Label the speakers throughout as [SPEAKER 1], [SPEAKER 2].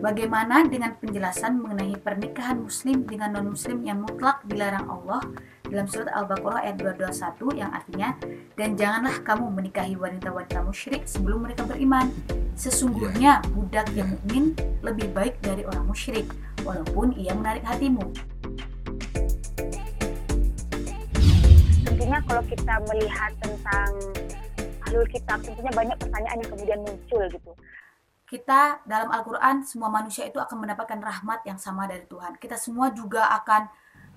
[SPEAKER 1] Bagaimana dengan penjelasan mengenai pernikahan muslim dengan non-muslim yang mutlak dilarang Allah dalam surat Al-Baqarah ayat 221 yang artinya dan janganlah kamu menikahi wanita-wanita musyrik sebelum mereka beriman. Sesungguhnya budak yang mukmin lebih baik dari orang musyrik walaupun ia menarik hatimu.
[SPEAKER 2] Tentunya kalau kita melihat tentang alur kitab tentunya banyak pertanyaan yang kemudian muncul gitu
[SPEAKER 1] kita dalam Al-Quran semua manusia itu akan mendapatkan rahmat yang sama dari Tuhan. Kita semua juga akan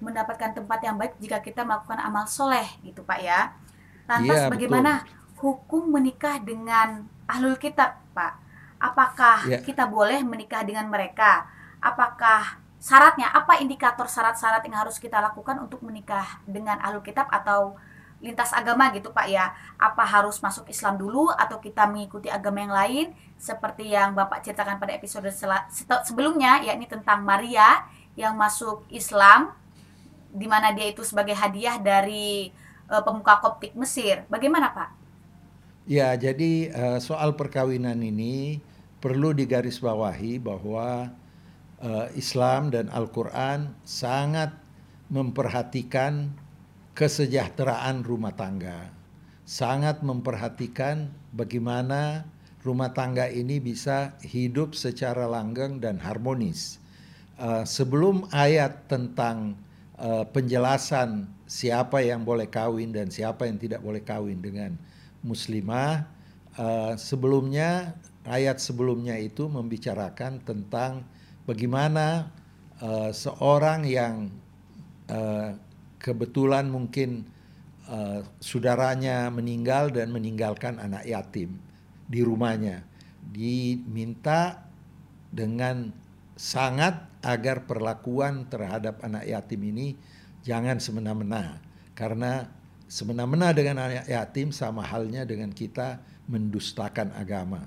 [SPEAKER 1] mendapatkan tempat yang baik jika kita melakukan amal soleh gitu Pak ya. Lantas ya, bagaimana betul. hukum menikah dengan ahlul kitab Pak? Apakah ya. kita boleh menikah dengan mereka? Apakah syaratnya apa indikator syarat-syarat yang harus kita lakukan untuk menikah dengan ahlul kitab atau lintas agama gitu Pak ya. Apa harus masuk Islam dulu atau kita mengikuti agama yang lain seperti yang Bapak ceritakan pada episode sebelumnya yakni tentang Maria yang masuk Islam di mana dia itu sebagai hadiah dari uh, pemuka Koptik Mesir. Bagaimana Pak?
[SPEAKER 3] Ya, jadi uh, soal perkawinan ini perlu digarisbawahi bahwa uh, Islam dan Al-Qur'an sangat memperhatikan kesejahteraan rumah tangga. Sangat memperhatikan bagaimana rumah tangga ini bisa hidup secara langgeng dan harmonis. Uh, sebelum ayat tentang uh, penjelasan siapa yang boleh kawin dan siapa yang tidak boleh kawin dengan muslimah, uh, sebelumnya ayat sebelumnya itu membicarakan tentang bagaimana seorang yang kebetulan mungkin uh, saudaranya meninggal dan meninggalkan anak yatim di rumahnya. Diminta dengan sangat agar perlakuan terhadap anak yatim ini jangan semena-mena. Karena semena-mena dengan anak yatim sama halnya dengan kita mendustakan agama.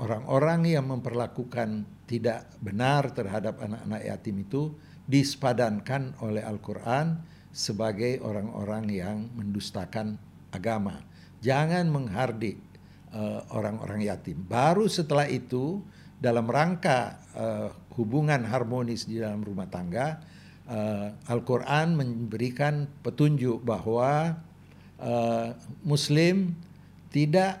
[SPEAKER 3] Orang-orang yang memperlakukan tidak benar terhadap anak-anak yatim itu dispadankan oleh Al-Quran sebagai orang-orang yang mendustakan agama. Jangan menghardik uh, orang-orang yatim. Baru setelah itu dalam rangka uh, hubungan harmonis di dalam rumah tangga, uh, Al-Quran memberikan petunjuk bahwa uh, Muslim tidak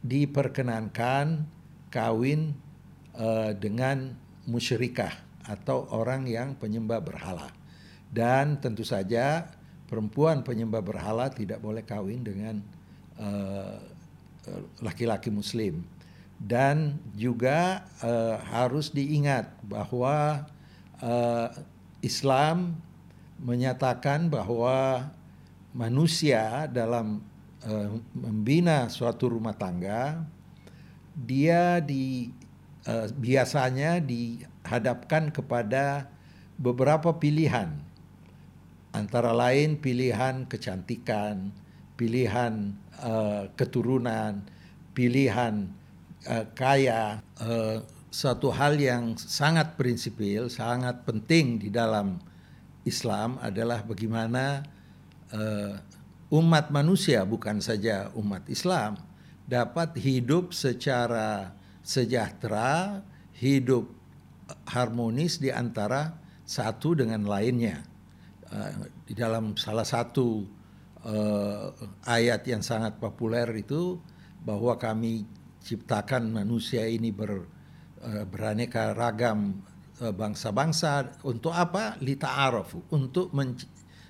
[SPEAKER 3] diperkenankan kawin uh, dengan musyrikah atau orang yang penyembah berhala. Dan tentu saja perempuan penyembah berhala tidak boleh kawin dengan eh, laki-laki uh, muslim. Dan juga uh, harus diingat bahwa uh, Islam menyatakan bahwa manusia dalam uh, membina suatu rumah tangga dia di uh, biasanya di hadapkan kepada beberapa pilihan. Antara lain pilihan kecantikan, pilihan uh, keturunan, pilihan uh, kaya. Uh, satu hal yang sangat prinsipil, sangat penting di dalam Islam adalah bagaimana uh, umat manusia, bukan saja umat Islam, dapat hidup secara sejahtera, hidup harmonis di antara satu dengan lainnya. Uh, di dalam salah satu uh, ayat yang sangat populer itu bahwa kami ciptakan manusia ini ber, uh, beraneka ragam bangsa-bangsa untuk apa? Lita arafu untuk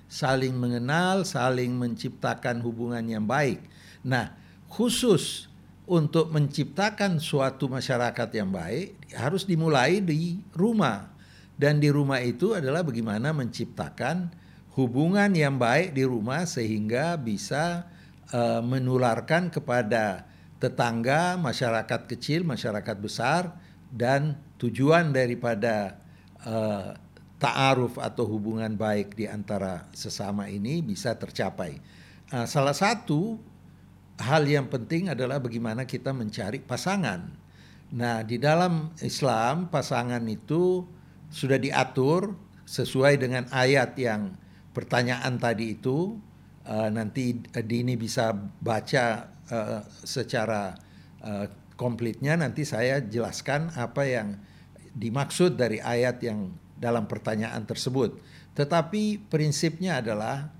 [SPEAKER 3] saling mengenal, saling menciptakan hubungan yang baik. Nah, khusus untuk menciptakan suatu masyarakat yang baik harus dimulai di rumah. Dan di rumah itu adalah bagaimana menciptakan hubungan yang baik di rumah sehingga bisa uh, menularkan kepada tetangga, masyarakat kecil, masyarakat besar dan tujuan daripada uh, ta'aruf atau hubungan baik di antara sesama ini bisa tercapai. Uh, salah satu hal yang penting adalah bagaimana kita mencari pasangan. Nah, di dalam Islam pasangan itu sudah diatur sesuai dengan ayat yang pertanyaan tadi itu. Uh, nanti Dini bisa baca uh, secara uh, komplitnya nanti saya jelaskan apa yang dimaksud dari ayat yang dalam pertanyaan tersebut. Tetapi prinsipnya adalah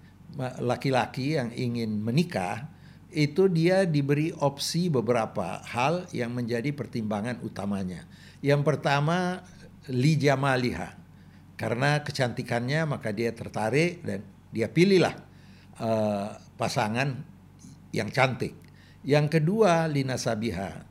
[SPEAKER 3] laki-laki yang ingin menikah itu dia diberi opsi beberapa hal yang menjadi pertimbangan utamanya. Yang pertama li jamaliha. Karena kecantikannya maka dia tertarik dan dia pilihlah uh, pasangan yang cantik. Yang kedua lina sabiha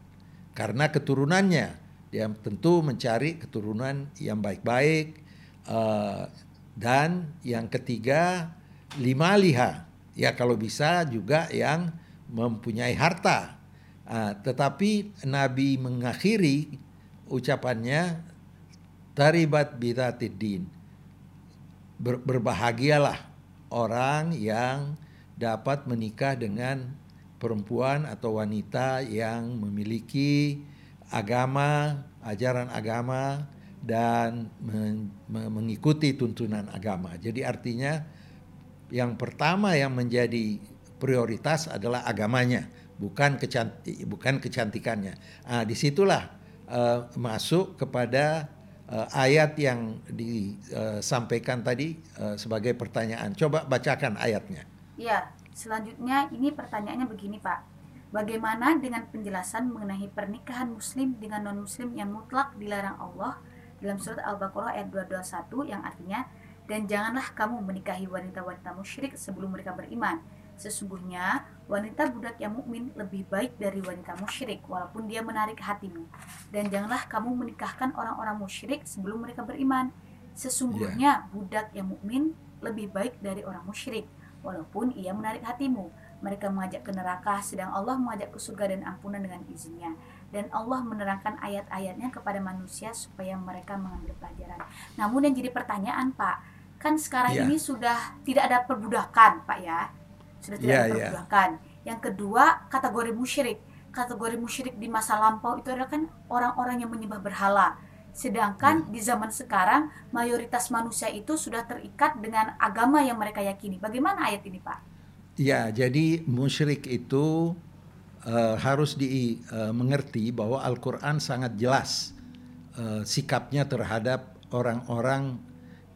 [SPEAKER 3] karena keturunannya dia tentu mencari keturunan yang baik-baik uh, dan yang ketiga lima liha ya kalau bisa juga yang mempunyai harta uh, tetapi Nabi mengakhiri ucapannya taribat bidatid Ber, berbahagialah orang yang dapat menikah dengan perempuan atau wanita yang memiliki agama, ajaran agama dan mengikuti tuntunan agama. Jadi artinya yang pertama yang menjadi prioritas adalah agamanya, bukan kecantik, bukan kecantikannya. Nah, di situlah uh, masuk kepada uh, ayat yang disampaikan tadi uh, sebagai pertanyaan. Coba bacakan ayatnya.
[SPEAKER 1] Ya, Selanjutnya ini pertanyaannya begini Pak. Bagaimana dengan penjelasan mengenai pernikahan muslim dengan non-muslim yang mutlak dilarang Allah dalam surat Al-Baqarah ayat 221 yang artinya dan janganlah kamu menikahi wanita-wanita musyrik sebelum mereka beriman. Sesungguhnya wanita budak yang mukmin lebih baik dari wanita musyrik walaupun dia menarik hatimu. Dan janganlah kamu menikahkan orang-orang musyrik sebelum mereka beriman. Sesungguhnya yeah. budak yang mukmin lebih baik dari orang musyrik walaupun ia menarik hatimu. Mereka mengajak ke neraka, sedang Allah mengajak ke surga dan ampunan dengan izinnya. Dan Allah menerangkan ayat-ayatnya kepada manusia supaya mereka mengambil pelajaran. Namun yang jadi pertanyaan Pak, kan sekarang yeah. ini sudah tidak ada perbudakan Pak ya? Sudah tidak yeah, ada iya. Yeah. Yang kedua, kategori musyrik. Kategori musyrik di masa lampau itu adalah kan orang-orang yang menyembah berhala Sedangkan hmm. di zaman sekarang mayoritas manusia itu sudah terikat dengan agama yang mereka yakini. Bagaimana ayat ini, Pak?
[SPEAKER 3] Ya, jadi musyrik itu uh, harus dimengerti uh, bahwa Al-Qur'an sangat jelas uh, sikapnya terhadap orang-orang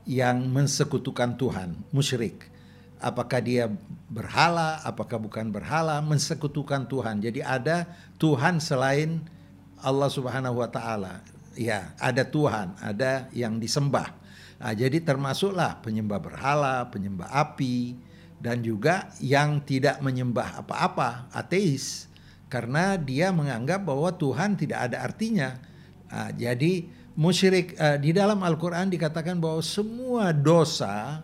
[SPEAKER 3] yang mensekutukan Tuhan, musyrik. Apakah dia berhala, apakah bukan berhala, mensekutukan Tuhan. Jadi ada Tuhan selain Allah Subhanahu wa taala ya ada Tuhan, ada yang disembah. Nah, jadi termasuklah penyembah berhala, penyembah api, dan juga yang tidak menyembah apa-apa, ateis, karena dia menganggap bahwa Tuhan tidak ada artinya. Nah, jadi musyrik uh, di dalam Al-Quran dikatakan bahwa semua dosa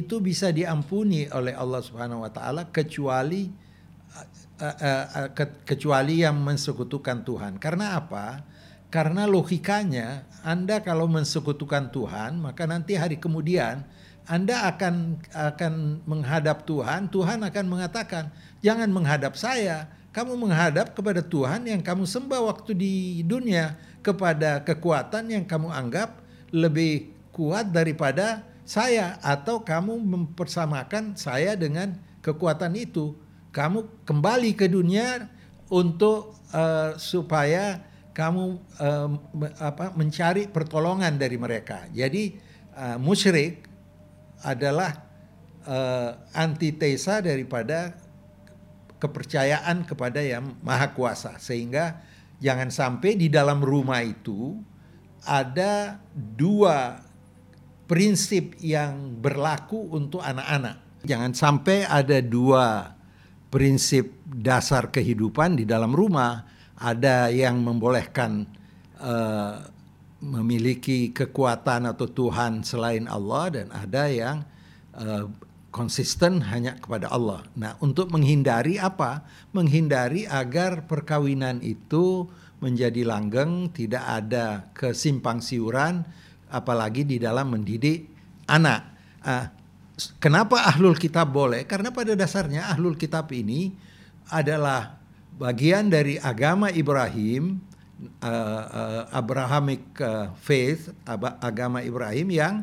[SPEAKER 3] itu bisa diampuni oleh Allah Subhanahu Wa Taala kecuali uh, uh, uh, ke, kecuali yang mensekutukan Tuhan. Karena apa? Karena logikanya Anda kalau mensekutukan Tuhan, maka nanti hari kemudian Anda akan akan menghadap Tuhan, Tuhan akan mengatakan, "Jangan menghadap saya, kamu menghadap kepada Tuhan yang kamu sembah waktu di dunia, kepada kekuatan yang kamu anggap lebih kuat daripada saya atau kamu mempersamakan saya dengan kekuatan itu. Kamu kembali ke dunia untuk uh, supaya kamu uh, apa, mencari pertolongan dari mereka. Jadi uh, musyrik adalah uh, antitesa daripada kepercayaan kepada yang maha kuasa. Sehingga jangan sampai di dalam rumah itu ada dua prinsip yang berlaku untuk anak-anak. Jangan sampai ada dua prinsip dasar kehidupan di dalam rumah ada yang membolehkan uh, memiliki kekuatan atau Tuhan selain Allah dan ada yang uh, konsisten hanya kepada Allah. Nah, untuk menghindari apa? Menghindari agar perkawinan itu menjadi langgeng, tidak ada kesimpang siuran, apalagi di dalam mendidik anak. Uh, kenapa ahlul kitab boleh? Karena pada dasarnya ahlul kitab ini adalah bagian dari agama Ibrahim, uh, uh, Abrahamic uh, faith, agama Ibrahim yang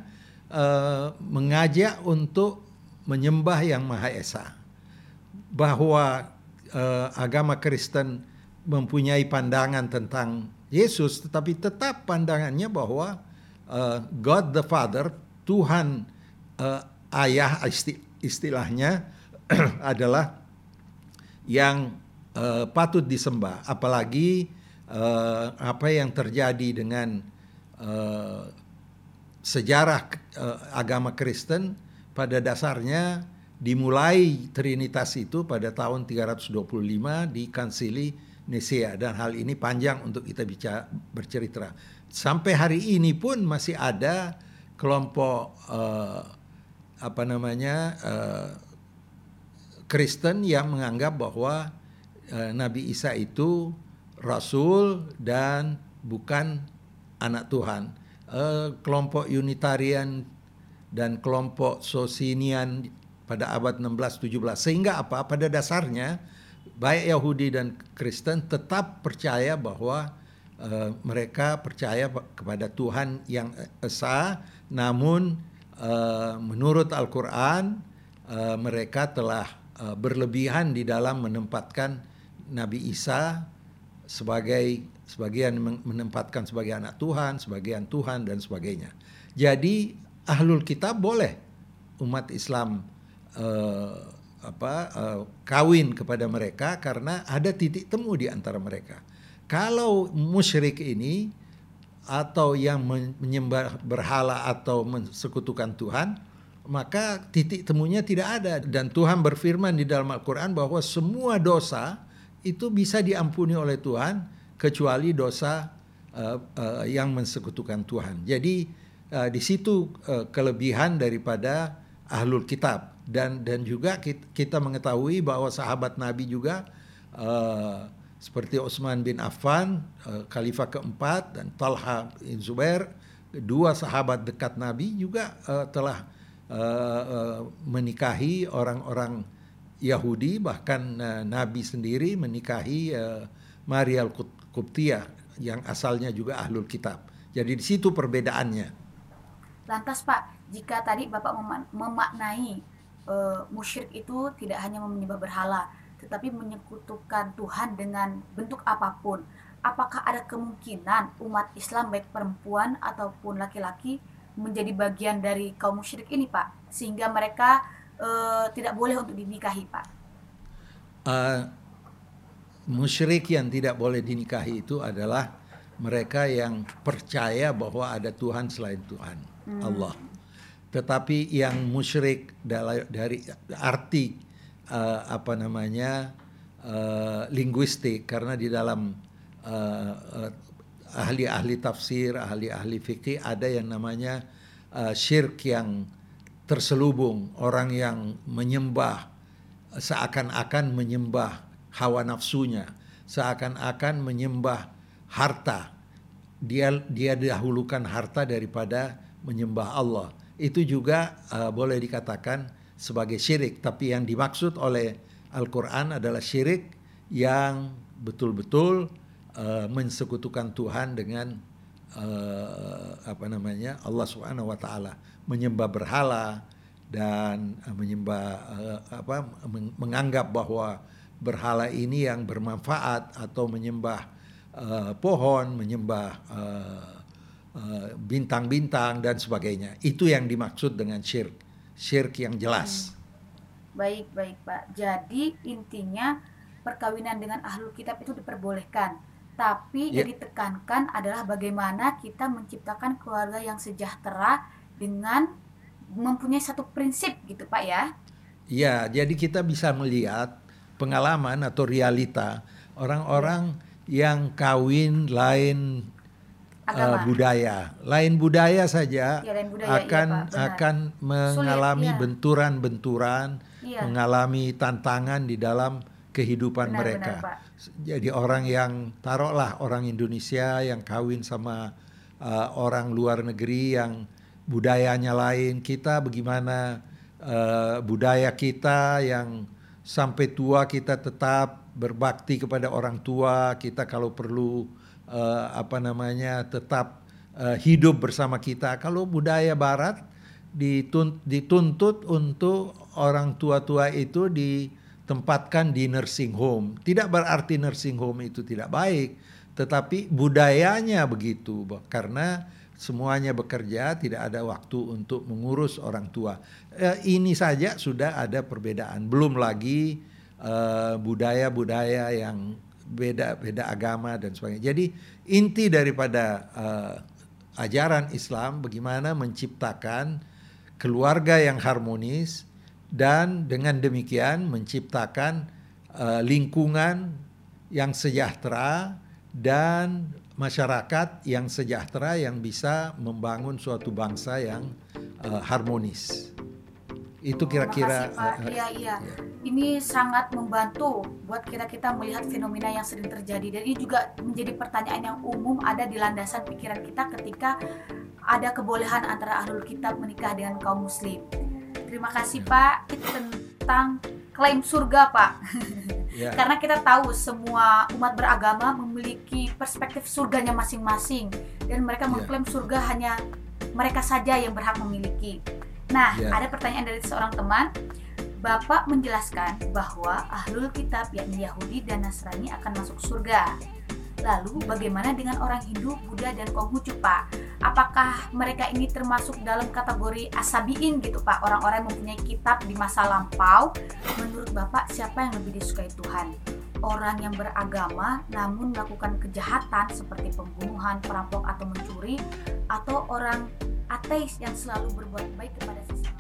[SPEAKER 3] uh, mengajak untuk menyembah yang Maha Esa. Bahwa uh, agama Kristen mempunyai pandangan tentang Yesus, tetapi tetap pandangannya bahwa uh, God the Father, Tuhan uh, Ayah istilahnya adalah yang uh, patut disembah, apalagi uh, apa yang terjadi dengan uh, sejarah uh, agama Kristen pada dasarnya dimulai Trinitas itu pada tahun 325 di Kansili Nisea dan hal ini panjang untuk kita bicara bercerita. Sampai hari ini pun masih ada kelompok uh, apa namanya uh, Kristen yang menganggap bahwa uh, Nabi Isa itu rasul dan bukan anak Tuhan. Uh, kelompok Unitarian dan kelompok Socinian pada abad 16-17 sehingga apa pada dasarnya baik Yahudi dan Kristen tetap percaya bahwa uh, mereka percaya kepada Tuhan yang esa namun uh, menurut Al-Qur'an uh, mereka telah uh, berlebihan di dalam menempatkan Nabi Isa sebagai sebagian menempatkan sebagai anak Tuhan, sebagian Tuhan dan sebagainya. Jadi ahlul kitab boleh umat Islam uh, apa uh, kawin kepada mereka karena ada titik temu di antara mereka. Kalau musyrik ini atau yang menyembah berhala atau mensekutukan Tuhan, maka titik temunya tidak ada dan Tuhan berfirman di dalam Al-Qur'an bahwa semua dosa itu bisa diampuni oleh Tuhan kecuali dosa uh, uh, yang mensekutukan Tuhan. Jadi uh, di situ uh, kelebihan daripada ahlul kitab dan dan juga kita mengetahui bahwa sahabat Nabi juga uh, seperti Utsman bin Affan, uh, khalifah keempat dan Talha bin Zubair, dua sahabat dekat Nabi juga uh, telah uh, uh, menikahi orang-orang Yahudi bahkan uh, Nabi sendiri menikahi uh, Maria Al-Qubtiyah yang asalnya juga ahlul kitab. Jadi di situ perbedaannya.
[SPEAKER 1] Lantas Pak, jika tadi Bapak memaknai uh, musyrik itu tidak hanya menyembah berhala, tetapi menyekutukan Tuhan dengan bentuk apa pun, apakah ada kemungkinan umat Islam baik perempuan ataupun laki-laki menjadi bagian dari kaum musyrik ini, Pak? Sehingga mereka uh, tidak boleh untuk dinikahi, Pak?
[SPEAKER 3] Uh, musyrik yang tidak boleh dinikahi itu adalah mereka yang percaya bahwa ada Tuhan selain Tuhan, hmm. Allah. Tetapi yang musyrik dari arti uh, apa namanya uh, linguistik karena di dalam uh, ahli-ahli tafsir, ahli-ahli fikih ada yang namanya uh, syirk yang terselubung, orang yang menyembah seakan-akan menyembah hawa nafsunya, seakan-akan menyembah harta. Dia dia dahulukan harta daripada menyembah Allah. Itu juga uh, boleh dikatakan sebagai syirik, tapi yang dimaksud oleh Al-Qur'an adalah syirik yang betul-betul uh, mensekutukan Tuhan dengan uh, apa namanya? Allah Subhanahu wa taala menyembah berhala dan uh, menyembah uh, apa menganggap bahwa berhala ini yang bermanfaat atau menyembah uh, pohon, menyembah uh, uh, dan sebagainya. Itu yang dimaksud dengan syirk, syirk yang jelas. Hmm.
[SPEAKER 1] Baik, baik Pak. Jadi intinya perkawinan dengan ahlul kitab itu diperbolehkan. Tapi yeah. yang ditekankan adalah bagaimana kita menciptakan keluarga yang sejahtera dengan mempunyai satu prinsip gitu Pak ya.
[SPEAKER 3] Ya, jadi kita bisa melihat pengalaman atau realita orang-orang yang kawin lain uh, budaya, lain budaya saja ya, lain budaya, akan iya, Pak, akan mengalami iya. benturan-benturan, iya. mengalami tantangan di dalam kehidupan benar, mereka. Benar, Jadi orang yang taruhlah orang Indonesia yang kawin sama uh, orang luar negeri yang budayanya lain, kita bagaimana uh, budaya kita yang sampai tua kita tetap berbakti kepada orang tua, kita kalau perlu uh, apa namanya tetap uh, hidup bersama kita. Kalau budaya barat dituntut untuk orang tua-tua itu di tempatkan di nursing home. Tidak berarti nursing home itu tidak baik, tetapi budayanya begitu karena semuanya bekerja, tidak ada waktu untuk mengurus orang tua. Eh, ini saja sudah ada perbedaan, belum lagi eh, budaya-budaya eh, yang beda-beda agama dan sebagainya. Jadi inti daripada eh, ajaran Islam bagaimana menciptakan keluarga yang harmonis dan dengan demikian menciptakan uh, lingkungan yang sejahtera dan masyarakat yang sejahtera yang bisa membangun suatu bangsa yang uh, harmonis. Itu kira-kira.
[SPEAKER 1] Uh, iya iya. Ya. Ini sangat membantu buat kita kita melihat fenomena yang sering terjadi dan ini juga menjadi pertanyaan yang umum ada di landasan pikiran kita ketika ada kebolehan antara ahlul kitab menikah dengan kaum muslim Terima kasih Pak tentang klaim surga Pak. Yeah. Karena kita tahu semua umat beragama memiliki perspektif surganya masing-masing dan mereka yeah. mengklaim surga hanya mereka saja yang berhak memiliki. Nah, yeah. ada pertanyaan dari seorang teman. Bapak menjelaskan bahwa ahlul kitab yakni Yahudi dan Nasrani akan masuk surga. Lalu bagaimana dengan orang Hindu, Buddha, dan Konghucu Pak? Apakah mereka ini termasuk dalam kategori asabiin gitu Pak? Orang-orang yang mempunyai kitab di masa lampau. Menurut Bapak siapa yang lebih disukai Tuhan? Orang yang beragama namun melakukan kejahatan seperti pembunuhan, perampok, atau mencuri? Atau orang ateis yang selalu berbuat baik kepada sesama?